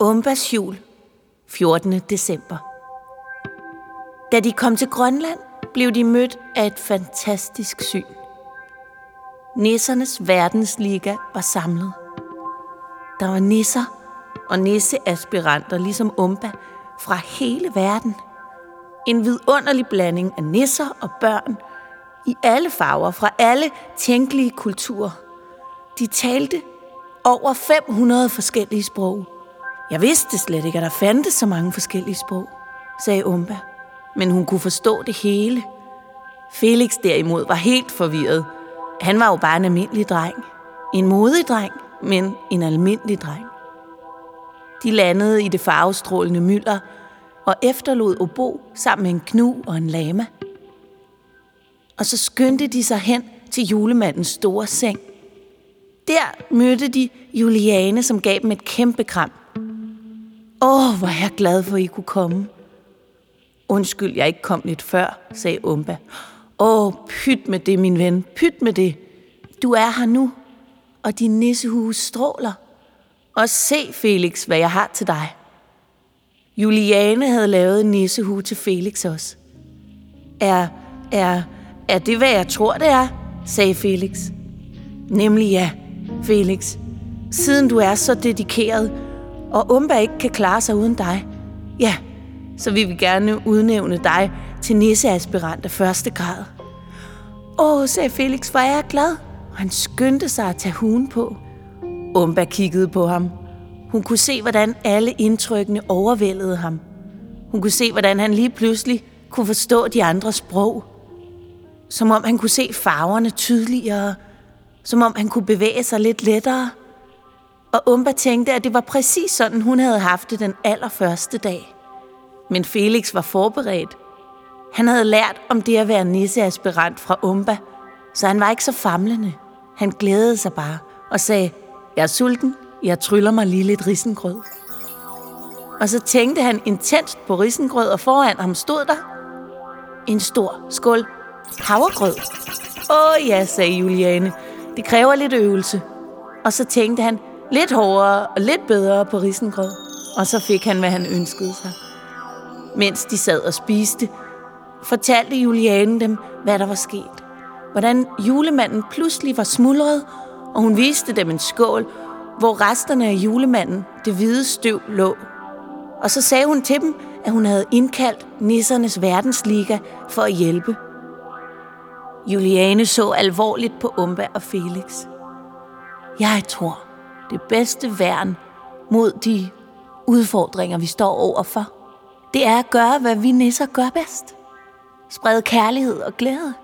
Umbas jul, 14. december. Da de kom til Grønland, blev de mødt af et fantastisk syn. Nissernes verdensliga var samlet. Der var nisser og nisseaspiranter, ligesom Umba, fra hele verden. En vidunderlig blanding af nisser og børn i alle farver fra alle tænkelige kulturer. De talte over 500 forskellige sprog. Jeg vidste slet ikke, at der fandtes så mange forskellige sprog, sagde Umba. Men hun kunne forstå det hele. Felix derimod var helt forvirret. Han var jo bare en almindelig dreng. En modig dreng, men en almindelig dreng. De landede i det farvestrålende mylder og efterlod Obo sammen med en knu og en lama. Og så skyndte de sig hen til julemandens store seng. Der mødte de Juliane, som gav dem et kæmpe kram. Åh, hvor er jeg glad for, at I kunne komme. Undskyld, jeg ikke kom lidt før, sagde Umba. Åh, pyt med det, min ven, pyt med det. Du er her nu, og din nissehue stråler. Og se, Felix, hvad jeg har til dig. Juliane havde lavet en nissehue til Felix også. Er, er, er det, hvad jeg tror, det er? sagde Felix. Nemlig ja, Felix. Siden du er så dedikeret, og Umba ikke kan klare sig uden dig, ja, så vil vi gerne udnævne dig til nisseaspirant af første grad. Åh, sagde Felix, hvor er jeg glad. Og han skyndte sig at tage huen på. Umba kiggede på ham. Hun kunne se, hvordan alle indtrykkene overvældede ham. Hun kunne se, hvordan han lige pludselig kunne forstå de andre sprog. Som om han kunne se farverne tydeligere. Som om han kunne bevæge sig lidt lettere. Og Umba tænkte, at det var præcis sådan, hun havde haft det den allerførste dag. Men Felix var forberedt. Han havde lært om det at være nisseaspirant fra Umba, så han var ikke så famlende. Han glædede sig bare og sagde, jeg er sulten, jeg tryller mig lige lidt risengrød. Og så tænkte han intenst på risengrød, og foran ham stod der en stor skål havregrød. Åh ja, sagde Juliane, det kræver lidt øvelse. Og så tænkte han lidt hårdere og lidt bedre på risengrød. Og så fik han, hvad han ønskede sig. Mens de sad og spiste, fortalte Juliane dem, hvad der var sket. Hvordan julemanden pludselig var smuldret, og hun viste dem en skål, hvor resterne af julemanden, det hvide støv, lå. Og så sagde hun til dem, at hun havde indkaldt nissernes verdensliga for at hjælpe. Juliane så alvorligt på Umba og Felix. Jeg tror, det bedste værn mod de udfordringer, vi står overfor, det er at gøre, hvad vi nisser gør bedst. Sprede kærlighed og glæde.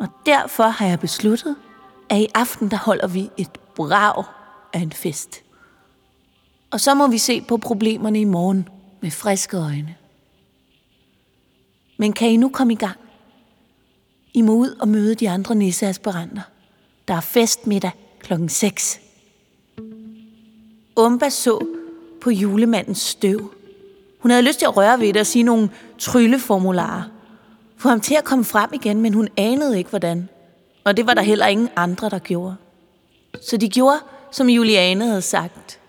Og derfor har jeg besluttet, at i aften der holder vi et brag af en fest. Og så må vi se på problemerne i morgen med friske øjne. Men kan I nu komme i gang? I må ud og møde de andre nisseaspiranter. Der er festmiddag klokken 6. Umba så på julemandens støv. Hun havde lyst til at røre ved det og sige nogle trylleformularer. Få ham til at komme frem igen, men hun anede ikke, hvordan. Og det var der heller ingen andre, der gjorde. Så de gjorde, som Juliane havde sagt.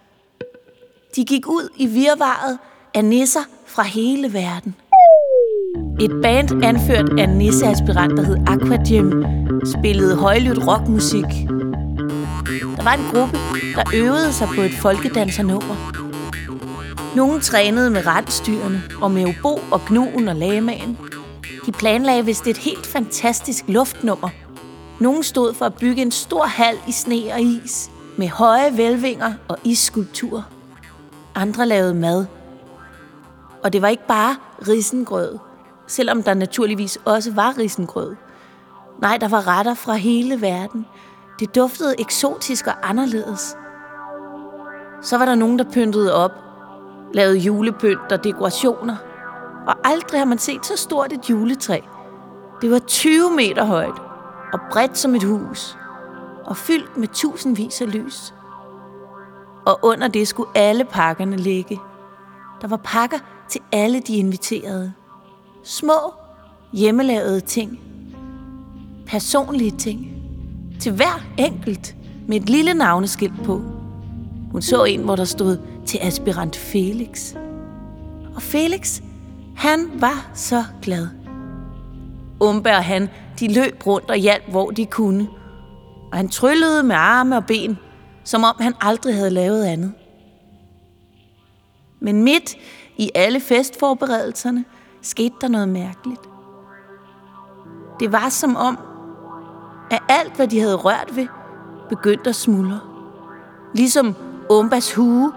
De gik ud i virvaret af nisser fra hele verden. Et band anført af en nisseaspirant, der hed Aquagym, spillede højlydt rockmusik. Der var en gruppe, der øvede sig på et folkedansernummer. Nogle trænede med rensdyrene og med obo og gnuen og lamaen. De planlagde vist et helt fantastisk luftnummer. Nogle stod for at bygge en stor hal i sne og is, med høje velvinger og isskulpturer. Andre lavede mad. Og det var ikke bare risengrød, selvom der naturligvis også var risengrød. Nej, der var retter fra hele verden. Det duftede eksotisk og anderledes. Så var der nogen, der pyntede op, lavede julepynt og dekorationer. Og aldrig har man set så stort et juletræ. Det var 20 meter højt og bredt som et hus og fyldt med tusindvis af lys. Og under det skulle alle pakkerne ligge. Der var pakker til alle de inviterede. Små, hjemmelavede ting. Personlige ting. Til hver enkelt med et lille navneskilt på. Hun så en, hvor der stod til aspirant Felix. Og Felix, han var så glad. Umbe og han, de løb rundt og hjalp, hvor de kunne. Og han tryllede med arme og ben, som om han aldrig havde lavet andet. Men midt i alle festforberedelserne skete der noget mærkeligt. Det var som om, at alt, hvad de havde rørt ved, begyndte at smuldre. Ligesom Umbas hue,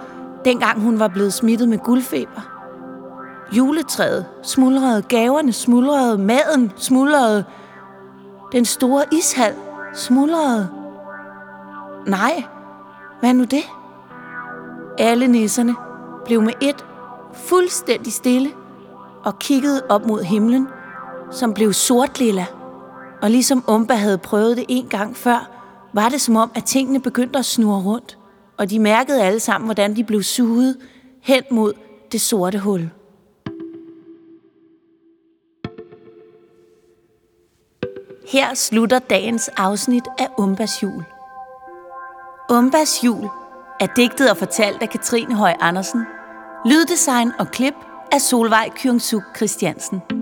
dengang hun var blevet smittet med guldfeber. Juletræet smuldrede, gaverne smuldrede, maden smuldrede, den store ishal smuldrede. Nej, hvad nu det? Alle nisserne blev med et fuldstændig stille og kiggede op mod himlen, som blev sortlilla. Og ligesom Umba havde prøvet det en gang før, var det som om, at tingene begyndte at snurre rundt, og de mærkede alle sammen, hvordan de blev suget hen mod det sorte hul. Her slutter dagens afsnit af Umbas jul. Umbas jul er digtet og fortalt af Katrine Høj Andersen. Lyddesign og klip af Solvej Kyungsuk Christiansen.